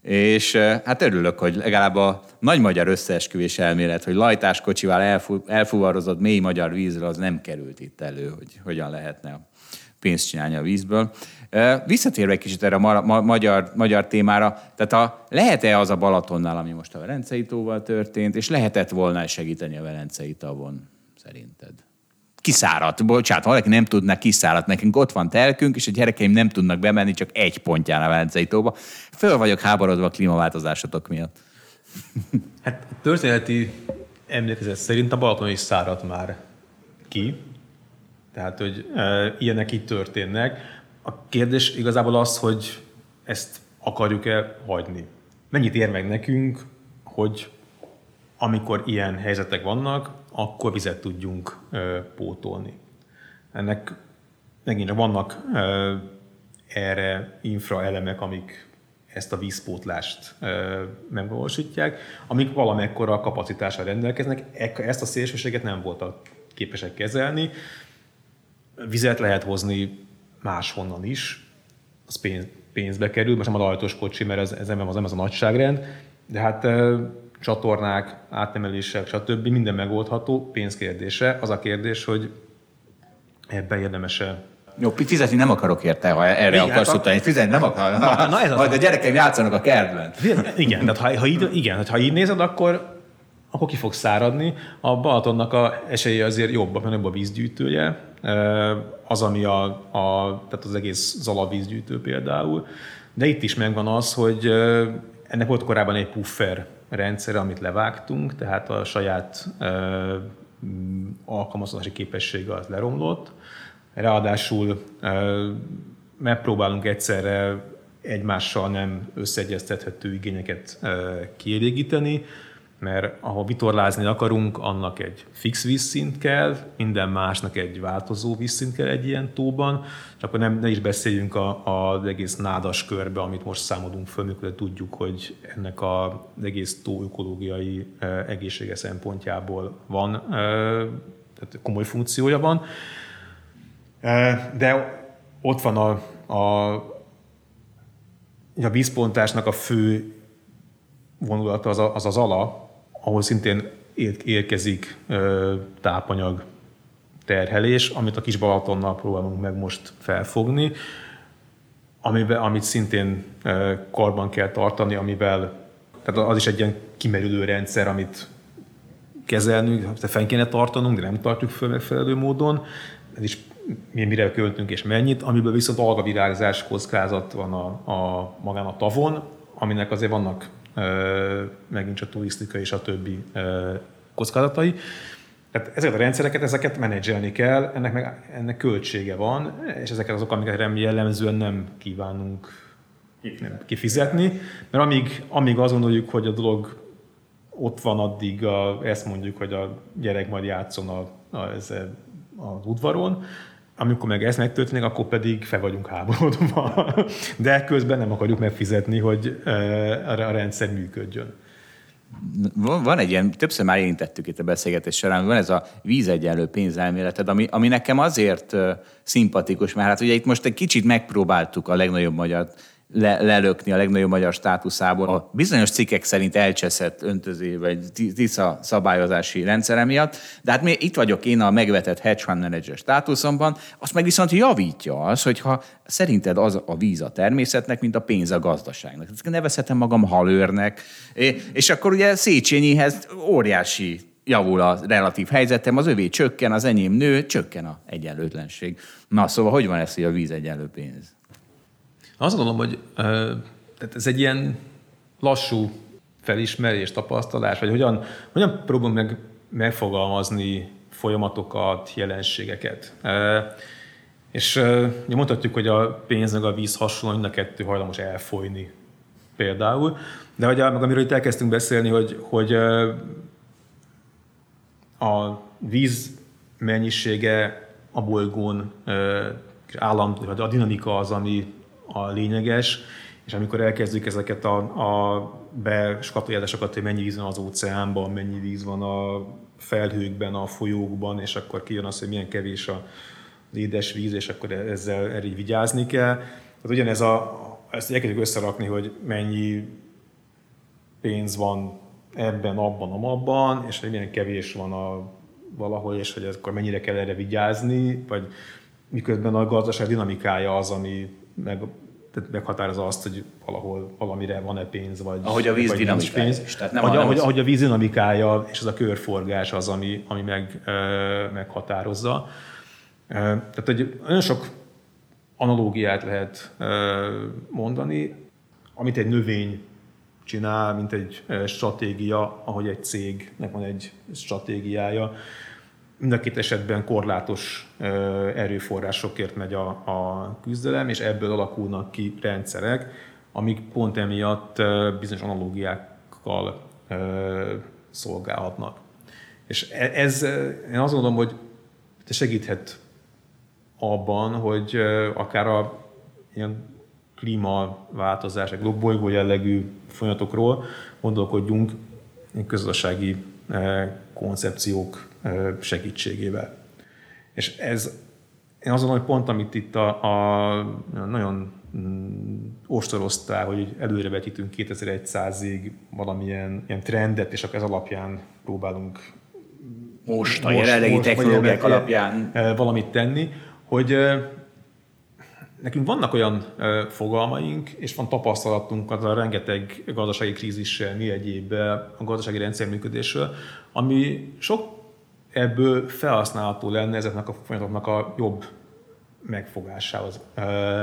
És hát örülök, hogy legalább a nagy magyar összeesküvés elmélet, hogy lajtáskocsival elfu, elfuvarozott mély magyar vízről, az nem került itt elő, hogy hogyan lehetne pénzt csinálni a vízből. Visszatérve egy kicsit erre a ma- ma- magyar, magyar témára, tehát a, lehet-e az a Balatonnál, ami most a Velencei tóval történt, és lehetett volna segíteni a Velencei tavon, szerinted? kiszáradt. Bocsánat, valaki nem tudna kiszáradt. Nekünk ott van telkünk, és a gyerekeim nem tudnak bemenni csak egy pontján a Velencei tóba. Föl vagyok háborodva a klímaváltozásotok miatt.
Hát történeti emlékezet szerint a Balaton is száradt már ki. Tehát, hogy e, ilyenek így történnek. A kérdés igazából az, hogy ezt akarjuk-e hagyni. Mennyit ér meg nekünk, hogy amikor ilyen helyzetek vannak, akkor vizet tudjunk pótolni. Ennek megint vannak erre infraelemek, amik ezt a vízpótlást megvalósítják, amik valamekkora kapacitással rendelkeznek, ezt a szélsőséget nem voltak képesek kezelni. Vizet lehet hozni máshonnan is, az pénz, pénzbe kerül, most nem a rajtos kocsi, mert ez, ez nem, az, nem az a nagyságrend, de hát csatornák, átemelések, stb. minden megoldható, pénzkérdése. Az a kérdés, hogy ebben érdemes-e
jó, fizetni nem akarok érte, ha erre igen, akarsz hát, utáni. Fizetni nem akarok. Na, na ez az Majd a gyerekeim játszanak a kertben.
Igen, tehát ha, ha, így, igen, ha így nézed, akkor, akkor ki fog száradni. A Balatonnak a esélye azért jobb, mert jobb a vízgyűjtője. Az, ami a, a, tehát az egész Zala vízgyűjtő például. De itt is megvan az, hogy ennek volt korábban egy puffer rendszer, amit levágtunk, tehát a saját ö, alkalmazási képessége az leromlott. Ráadásul megpróbálunk egyszerre egymással nem összeegyeztethető igényeket kielégíteni, mert ahol vitorlázni akarunk, annak egy fix vízszint kell, minden másnak egy változó vízszint kell egy ilyen tóban, és akkor nem, ne is beszéljünk a, a, az egész nádas körbe, amit most számolunk föl, mikor tudjuk, hogy ennek a, az egész tó ökológiai e, egészsége szempontjából van, e, tehát komoly funkciója van. E, de ott van a, a, a vízpontásnak a fő vonulata az, a, az az ala, ahol szintén érkezik tápanyag terhelés, amit a kis Balatonnal próbálunk meg most felfogni, amiben, amit szintén karban kell tartani, amivel tehát az is egy ilyen kimerülő rendszer, amit kezelnünk, fenn kéne tartanunk, de nem tartjuk föl megfelelő módon. Ez is mi mire költünk és mennyit, amiből viszont algavirágzás kockázat van a, a magán a tavon, aminek azért vannak megint csak turisztika és a többi kockázatai. Tehát ezeket a rendszereket, ezeket menedzselni kell, ennek, meg, ennek költsége van, és ezeket azok, amiket jellemzően nem kívánunk nem kifizetni, mert amíg, amíg azt gondoljuk, hogy a dolog ott van, addig a, ezt mondjuk, hogy a gyerek majd játszon a, a, ezzel, az udvaron, amikor meg ez megtörténik, akkor pedig fel vagyunk háborodva. De közben nem akarjuk megfizetni, hogy a rendszer működjön.
Van egy ilyen, többször már érintettük itt a beszélgetés során, van ez a vízegyenlő pénzelméleted, ami, ami nekem azért szimpatikus, mert hát ugye itt most egy kicsit megpróbáltuk a legnagyobb magyar le, lelökni a legnagyobb magyar státuszából. A bizonyos cikkek szerint elcseszett öntöző vagy tisza szabályozási rendszere miatt, de hát még itt vagyok én a megvetett hedge fund manager státuszomban, azt meg viszont javítja az, hogyha szerinted az a víz a természetnek, mint a pénz a gazdaságnak. Ezt nevezhetem magam halőrnek, és akkor ugye Széchenyihez óriási javul a relatív helyzetem, az övé csökken, az enyém nő, csökken a egyenlőtlenség. Na, szóval hogy van ez, hogy a víz egyenlő pénz?
Azt gondolom, hogy tehát ez egy ilyen lassú felismerés, tapasztalás, vagy hogyan, hogyan próbálom meg megfogalmazni folyamatokat, jelenségeket. És mondhatjuk, hogy a pénz meg a víz hasonló, mind a kettő hajlamos elfolyni például. De hogy, meg amiről itt elkezdtünk beszélni, hogy, hogy a víz mennyisége a bolygón állam, vagy a dinamika az, ami a lényeges, és amikor elkezdjük ezeket a, a beskatoljásokat, hogy mennyi víz van az óceánban, mennyi víz van a felhőkben, a folyókban, és akkor kijön az, hogy milyen kevés a, az édes víz, és akkor ezzel erre vigyázni kell. Tehát ugyanez a, ezt elkezdjük összerakni, hogy mennyi pénz van ebben, abban, abban, és hogy milyen kevés van a valahol, és hogy akkor mennyire kell erre vigyázni, vagy miközben a gazdaság dinamikája az, ami meg, tehát meghatározza azt, hogy valahol valamire van-e pénz, vagy
Ahogy a víz
vagy
dinamikája
pénz.
is, tehát nem a-
ahogy,
az-
ahogy a víz dinamikája és az a körforgás az, ami, ami meg, ö, meghatározza. Ö, Tehát, hogy nagyon sok analógiát lehet ö, mondani, amit egy növény csinál, mint egy stratégia, ahogy egy cégnek van egy stratégiája. Mind a két esetben korlátos erőforrásokért megy a, a küzdelem, és ebből alakulnak ki rendszerek, amik pont emiatt bizonyos analógiákkal szolgálhatnak. És e- ez, én azt gondolom, hogy segíthet abban, hogy akár a ilyen klímaváltozás, egy bolygó jellegű folyamatokról gondolkodjunk közösségi koncepciók segítségével. És ez, én gondolom, hogy pont amit itt a, a nagyon mm, ostoroztál, hogy előrevetítünk 2100-ig valamilyen ilyen trendet, és akkor ez alapján próbálunk
Most a jelenlegi technológiák alapján
valamit tenni, hogy nekünk vannak olyan fogalmaink, és van tapasztalatunk az a rengeteg gazdasági krízissel, mi egyébben a gazdasági rendszer működésről, ami sok ebből felhasználható lenne ezeknek a folyamatoknak a jobb megfogásához,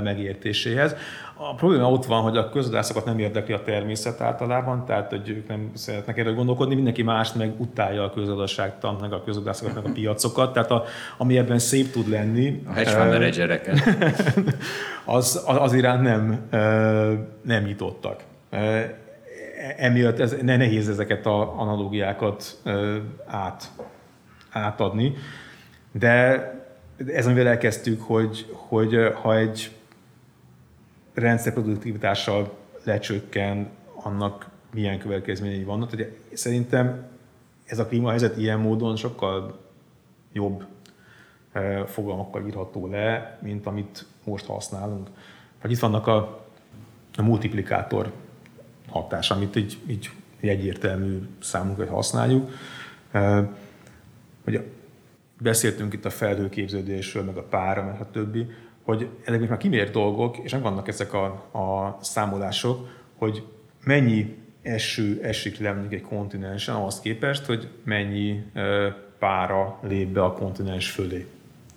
megértéséhez. A probléma ott van, hogy a közgazdászok nem érdekli a természet általában, tehát hogy ők nem szeretnek erről gondolkodni, mindenki más meg utálja a közgazdaságtant, meg a közgazdászokat, meg a piacokat, tehát a, ami ebben szép tud lenni,
a hedge fund menedzsereket.
az, az, iránt nem, nem nyitottak. Ö, Emiatt ez, ne, nehéz ezeket a analógiákat át, átadni, de ez, amivel elkezdtük, hogy, hogy ha egy rendszer produktivitással lecsökken, annak milyen következményei vannak. Tehát szerintem ez a klímahelyzet ilyen módon sokkal jobb fogalmakkal írható le, mint amit most használunk. Vagy itt vannak a, a multiplikátor hatás, amit így, így egyértelmű számunkra, használjuk. Hogy beszéltünk itt a felhőképződésről, meg a pára, meg a többi, hogy ezek már kimért dolgok, és nem vannak ezek a, a számolások, hogy mennyi eső esik le mondjuk egy kontinensen ahhoz képest, hogy mennyi ö, pára lép be a kontinens fölé.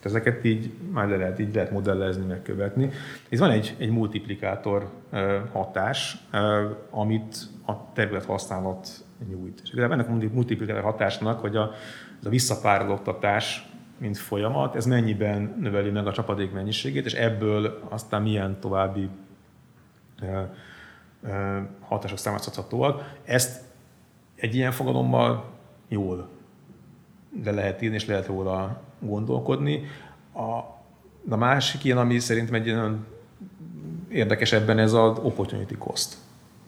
Ezeket így már le lehet, így lehet modellezni, megkövetni. Itt van egy, egy multiplikátor ö, hatás, ö, amit a terület használat nyújt. És igazából ennek a multiplikátor hatásnak, hogy a, ez a visszapárologtatás, mint folyamat, ez mennyiben növeli meg a csapadék mennyiségét, és ebből aztán milyen további ö, ö, hatások származhatóak. Ezt egy ilyen fogalommal jól le lehet írni, és lehet róla gondolkodni. A, a másik ilyen, ami szerintem egy olyan érdekes ebben, ez az opportunity cost,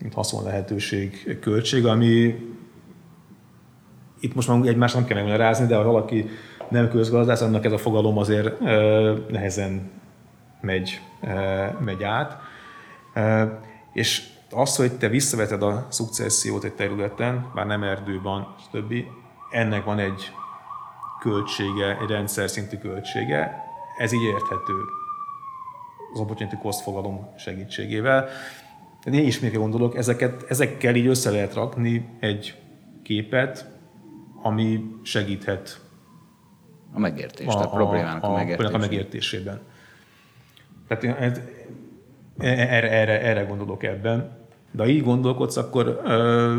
mint haszon lehetőség költség, ami itt most már egymást nem kell megmagyarázni, de ha valaki nem közgazdász, annak ez a fogalom azért ö, nehezen megy, megy át. És az, hogy te visszaveted a szukcessziót egy területen, bár nem erdő van, stb., ennek van egy költsége, egy rendszer szintű költsége, ez így érthető az opportunity cost fogalom segítségével. Én is még gondolok, ezeket, ezekkel így össze lehet rakni egy képet, ami segíthet
A megértés, a, a problémának a, a, megértés.
a megértésében. Tehát ez, erre, erre, erre gondolok ebben. De ha így gondolkodsz, akkor ö,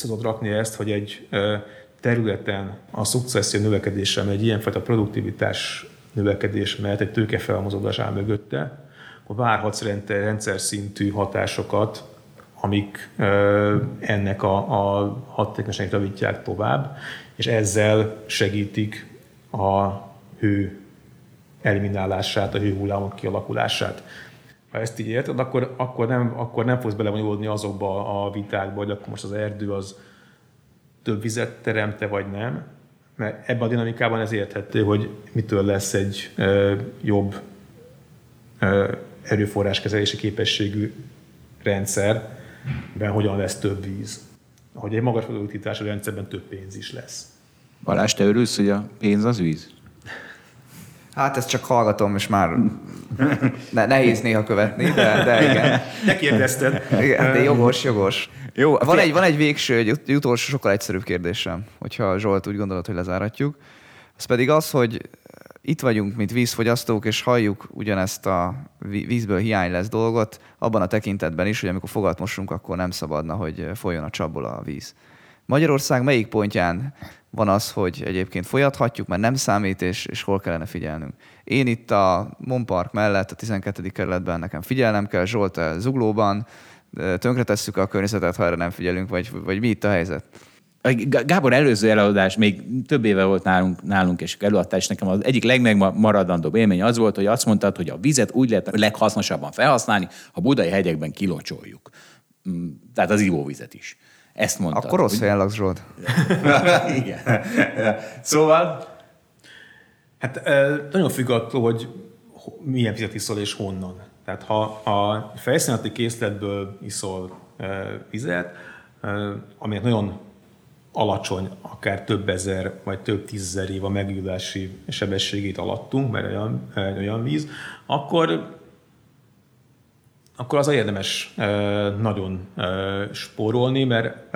tudod rakni ezt, hogy egy ö, területen a szukcesszió növekedése, egy ilyenfajta produktivitás növekedés mellett egy tőkefelmozódás áll mögötte, várhatsz rendszer szintű hatásokat, amik ennek a, a hatékonyságot javítják tovább, és ezzel segítik a hő eliminálását, a hőhullámok kialakulását. ha ezt így érted, akkor, akkor, nem, akkor nem fogsz belevonyulódni azokba a vitákba, hogy akkor most az erdő az több vizet teremte, vagy nem. Mert ebben a dinamikában ez érthető, hogy mitől lesz egy ö, jobb ö, erőforráskezelési képességű rendszerben hogyan lesz több víz. Hogy egy magas produktivitású rendszerben több pénz is lesz.
Balázs, te örülsz, hogy a pénz az víz?
Hát ezt csak hallgatom, és már ne, nehéz néha követni, de, de igen.
Ne kérdezted.
Igen, de jogos, jogos.
Jó,
Van egy, van egy végső, egy utolsó, sokkal egyszerűbb kérdésem, hogyha Zsolt úgy gondolod, hogy lezáratjuk. Ez pedig az, hogy itt vagyunk, mint vízfogyasztók, és halljuk ugyanezt a ví- vízből hiány lesz dolgot, abban a tekintetben is, hogy amikor fogat mosunk, akkor nem szabadna, hogy folyjon a csapból a víz. Magyarország melyik pontján van az, hogy egyébként folyathatjuk, mert nem számít, és, és hol kellene figyelnünk? Én itt a Monpark mellett, a 12. kerületben nekem figyelnem kell, Zsolt a Zuglóban, tönkretesszük a környezetet, ha erre nem figyelünk, vagy, vagy mi itt a helyzet?
Gá- Gábor előző előadás még több éve volt nálunk, nálunk és előadta, és nekem az egyik legmegmaradandóbb élmény az volt, hogy azt mondtad, hogy a vizet úgy lehet leghasznosabban felhasználni, ha budai hegyekben kilocsoljuk. Mm, Tehát az ivóvizet is. Ezt mondtad.
Akkor rossz
hogy-
helyen laksz, Zsolt.
Igen. Szóval
Hát nagyon függ attól, hogy ho- milyen vizet iszol és honnan. Tehát ha a felszínálati készletből iszol vizet, aminek nagyon alacsony, akár több ezer vagy több tízezer év a megújulási sebességét alattunk, mert olyan, olyan víz, akkor akkor az érdemes nagyon spórolni, mert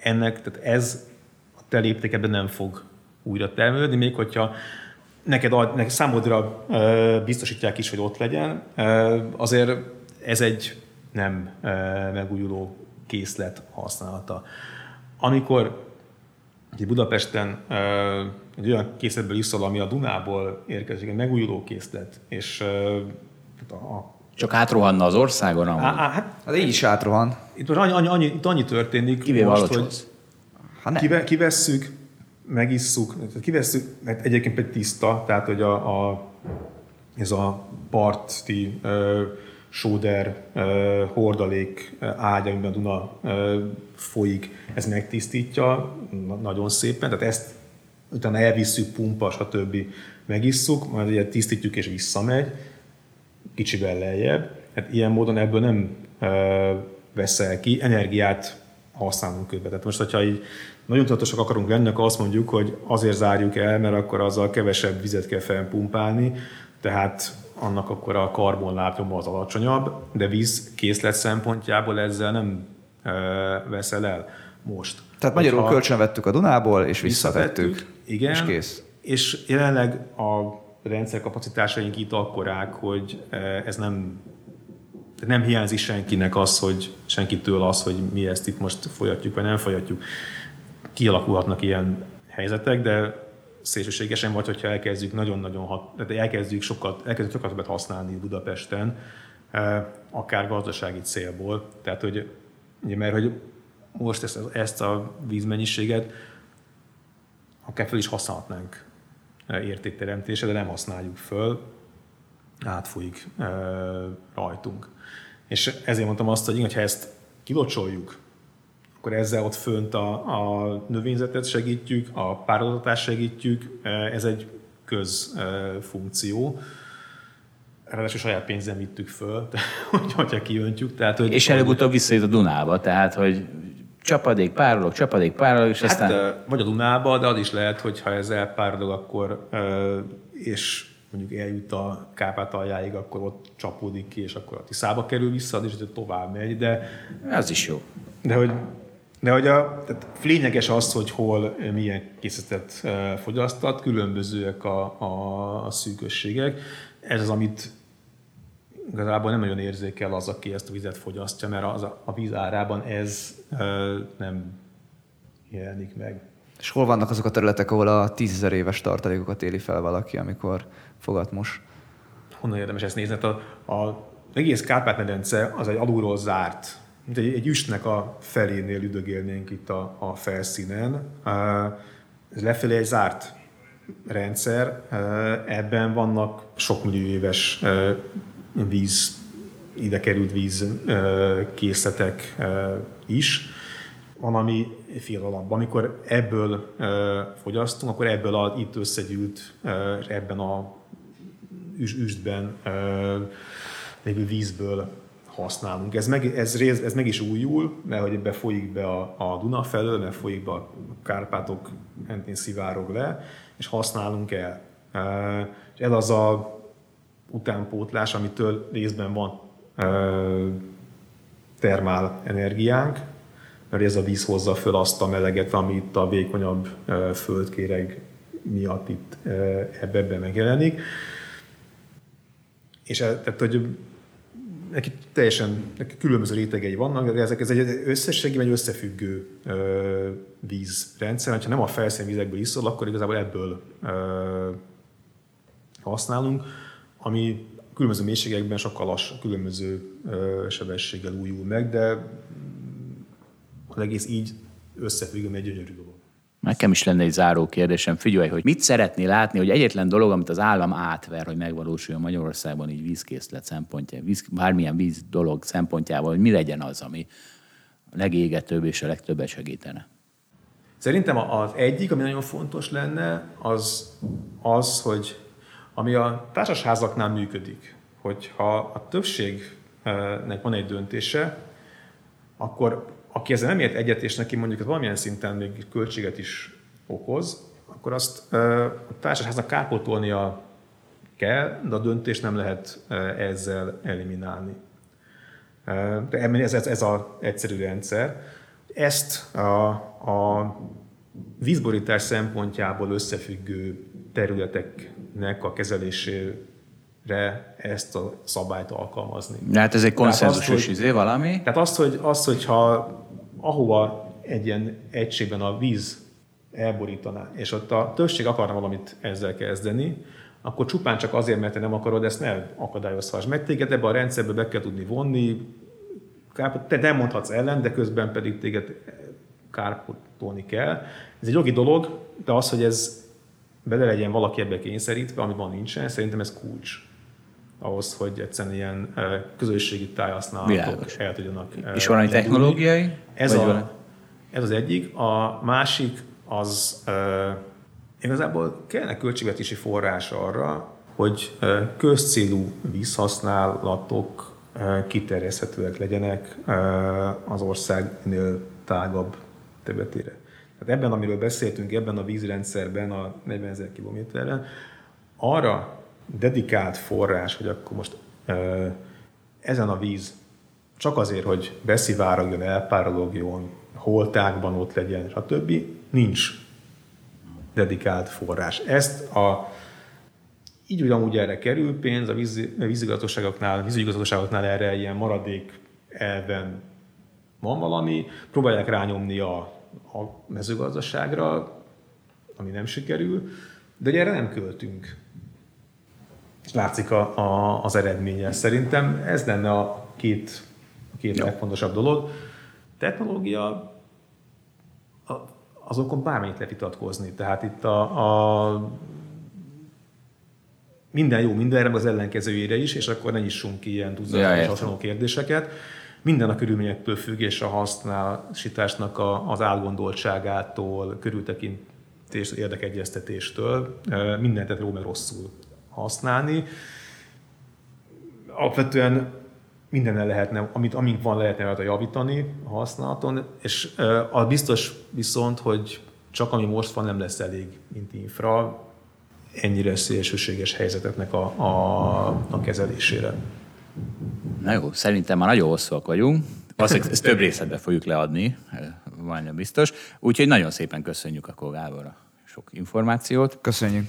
ennek, tehát ez a te léptékedben nem fog újra termelődni, még hogyha neked, ad- neked számodra biztosítják is, hogy ott legyen, azért ez egy nem megújuló készlet használata. Amikor ugye Budapesten egy olyan készletből iszol, ami a Dunából érkezik, egy megújuló készlet, és ö, a, a
csak átrohanna az országon, amúgy.
Á, hát
Hát így is átrohan.
itt most annyi, annyi, annyi, itt annyi történik,
Kivéve
most, hogy
Ha ne.
kive, kivesszük, megisszuk, kivesszük, mert egyébként pedig tiszta, tehát hogy a, a, ez a parti ö, sóder hordalék ágy, amiben a Duna folyik, ez megtisztítja na- nagyon szépen, tehát ezt utána elvisszük, pumpa, stb. megisszuk, majd ugye tisztítjuk és visszamegy, kicsivel lejjebb. Hát ilyen módon ebből nem veszel ki, energiát használunk közben. Tehát most, hogyha így nagyon tudatosak akarunk lenni, akkor azt mondjuk, hogy azért zárjuk el, mert akkor azzal kevesebb vizet kell felpumpálni, tehát annak akkor a karbonlábnyoma az alacsonyabb, de víz készlet szempontjából ezzel nem ö, veszel el most.
Tehát magyarul
Hogyha-
kölcsönvettük a Dunából, és visszavettük,
igen,
és kész.
És jelenleg a rendszer kapacitásaink itt akkorák, hogy ez nem nem hiányzik senkinek az, hogy senkitől az, hogy mi ezt itt most folyatjuk, vagy nem folyatjuk. Kialakulhatnak ilyen helyzetek, de szélsőségesen vagy, hogyha elkezdjük nagyon-nagyon, hat, tehát elkezdjük sokat, elkezdjük sokat többet használni Budapesten, eh, akár gazdasági célból. Tehát, hogy, ugye, mert hogy most ezt, ezt a vízmennyiséget akár fel is használhatnánk eh, értékteremtésre, de nem használjuk föl, átfújik ö, rajtunk. És ezért mondtam azt, hogy ha ezt kilocsoljuk, akkor ezzel ott fönt a, a növényzetet segítjük, a párodatást segítjük, eh, ez egy közfunkció. Ráadásul saját pénzen vittük föl, hogy- hogyha kiöntjük. Tehát, hogy
És előbb-utóbb visszajött a Dunába, tehát, hogy csapadék, párolog, csapadék, párolog, és
Hát,
aztán...
ö, vagy a Dunába, de az is lehet, hogy ha ez elpáradog, akkor és mondjuk eljut a Kárpátaljáig, akkor ott csapódik ki, és akkor a Tiszába kerül vissza, hogy tovább megy, de,
Az is jó.
de hogy de hogy a, tehát lényeges az, hogy hol ö, milyen készletet ö, fogyasztat, különbözőek a, a, a szűkösségek. Ez az, amit igazából nem nagyon érzékel az, aki ezt a vizet fogyasztja, mert az a, a víz árában ez ö, nem jelenik meg.
És hol vannak azok a területek, ahol a tízezer éves tartalékokat éli fel valaki, amikor fogat mos?
honnan érdemes ezt nézni? Hát a, a egész Kárpát-medence az egy alulról zárt, mint egy, egy üstnek a felénél üdögélnénk itt a, a felszínen. Ez lefelé egy zárt rendszer, ebben vannak sok millió éves víz ide került vízkészletek is. Van, ami fél alapban. Amikor ebből fogyasztunk, akkor ebből a itt összegyűlt, ebben a üstben lévő vízből használunk. Ez meg, ez, rész, ez meg is újul, mert hogy befolyik be a, a Duna felől, mert folyik be a Kárpátok mentén szivárog le, és használunk el. És ez az a utánpótlás, amitől részben van termál energiánk, mert ez a víz hozza föl azt a meleget, ami itt a vékonyabb földkéreg miatt itt ebbe megjelenik. És tehát, hogy neki teljesen neki különböző rétegei vannak, de ezek ez egy összességében egy összefüggő ö, vízrendszer. Ha nem a felszínvizekből iszol, akkor igazából ebből ö, használunk, ami különböző mélységekben sokkal lass, különböző ö, sebességgel újul meg, de az egész így összefüggő, egy gyönyörű.
Nekem is lenne egy záró kérdésem. Figyelj, hogy mit szeretné látni, hogy egyetlen dolog, amit az állam átver, hogy megvalósuljon Magyarországon így vízkészlet szempontja, víz, bármilyen víz dolog szempontjából, hogy mi legyen az, ami a legégetőbb és a legtöbbet segítene?
Szerintem az egyik, ami nagyon fontos lenne, az az, hogy ami a társasházaknál működik, hogyha a többségnek van egy döntése, akkor aki ezzel nem ért egyet, és neki mondjuk ez valamilyen szinten még költséget is okoz, akkor azt a társasháznak kárpótolnia kell, de a döntést nem lehet ezzel eliminálni. De ez, ez, ez az egyszerű rendszer. Ezt a, a vízborítás szempontjából összefüggő területeknek a kezelésére ezt a szabályt alkalmazni.
Hát ez egy konszenzusos izé valami?
Tehát azt, hogy, azt, hogyha ahova egy ilyen egységben a víz elborítaná, és ott a többség akarna valamit ezzel kezdeni, akkor csupán csak azért, mert te nem akarod, ezt ne akadályozhass meg. Téged ebbe a rendszerbe be kell tudni vonni, te nem mondhatsz ellen, de közben pedig téged kárpótolni kell. Ez egy jogi dolog, de az, hogy ez bele legyen valaki ebbe kényszerítve, ami van nincsen, szerintem ez kulcs ahhoz, hogy egyszerűen ilyen közösségi tájhasználatok el tudjanak.
És van egy technológiai?
Ez, a, ez az egyik. A másik az igazából kellene költségvetési forrás arra, hogy közcélú vízhasználatok kiterjeszthetőek legyenek az országnél tágabb területére. Tehát ebben, amiről beszéltünk, ebben a vízrendszerben, a 40 ezer kilométerben, arra dedikált forrás, hogy akkor most uh, ezen a víz csak azért, hogy beszivárogjon, elpárologjon, holtákban ott legyen, stb. nincs dedikált forrás. Ezt a így vagy amúgy erre kerül pénz, a vízigazgatóságoknál, vízigazgatóságoknál erre ilyen maradék elven van valami, próbálják rányomni a, a mezőgazdaságra, ami nem sikerül, de erre nem költünk. És látszik a, a, az eredménye. Szerintem ez lenne a két két ja. legfontosabb dolog. Technológia, azokon bármennyit lehet vitatkozni. Tehát itt a, a minden jó mindenre, az ellenkezőjére is, és akkor ne nyissunk ki ilyen tudatos hasonló kérdéseket. Minden a körülményektől függ, és a használásításnak a, az átgondoltságától, körültekintés, érdekegyeztetéstől mindent lehet jó, meg rosszul használni. Alapvetően mindennel lehetne, amit, amink van, lehetne rajta javítani a használaton, és a biztos viszont, hogy csak ami most van, nem lesz elég, mint infra, ennyire szélsőséges helyzeteknek a, a, a kezelésére.
Na jó, szerintem már nagyon hosszúak vagyunk. Valószínűleg ezt több részletbe fogjuk leadni, majdnem biztos. Úgyhogy nagyon szépen köszönjük a Gáborra sok információt.
Köszönjük.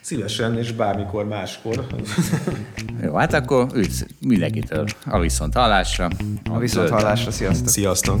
Szívesen, és bármikor máskor.
Jó, hát akkor üdv mindenkitől a viszont hallásra.
A viszont hallásra, sziasztok.
Sziasztok.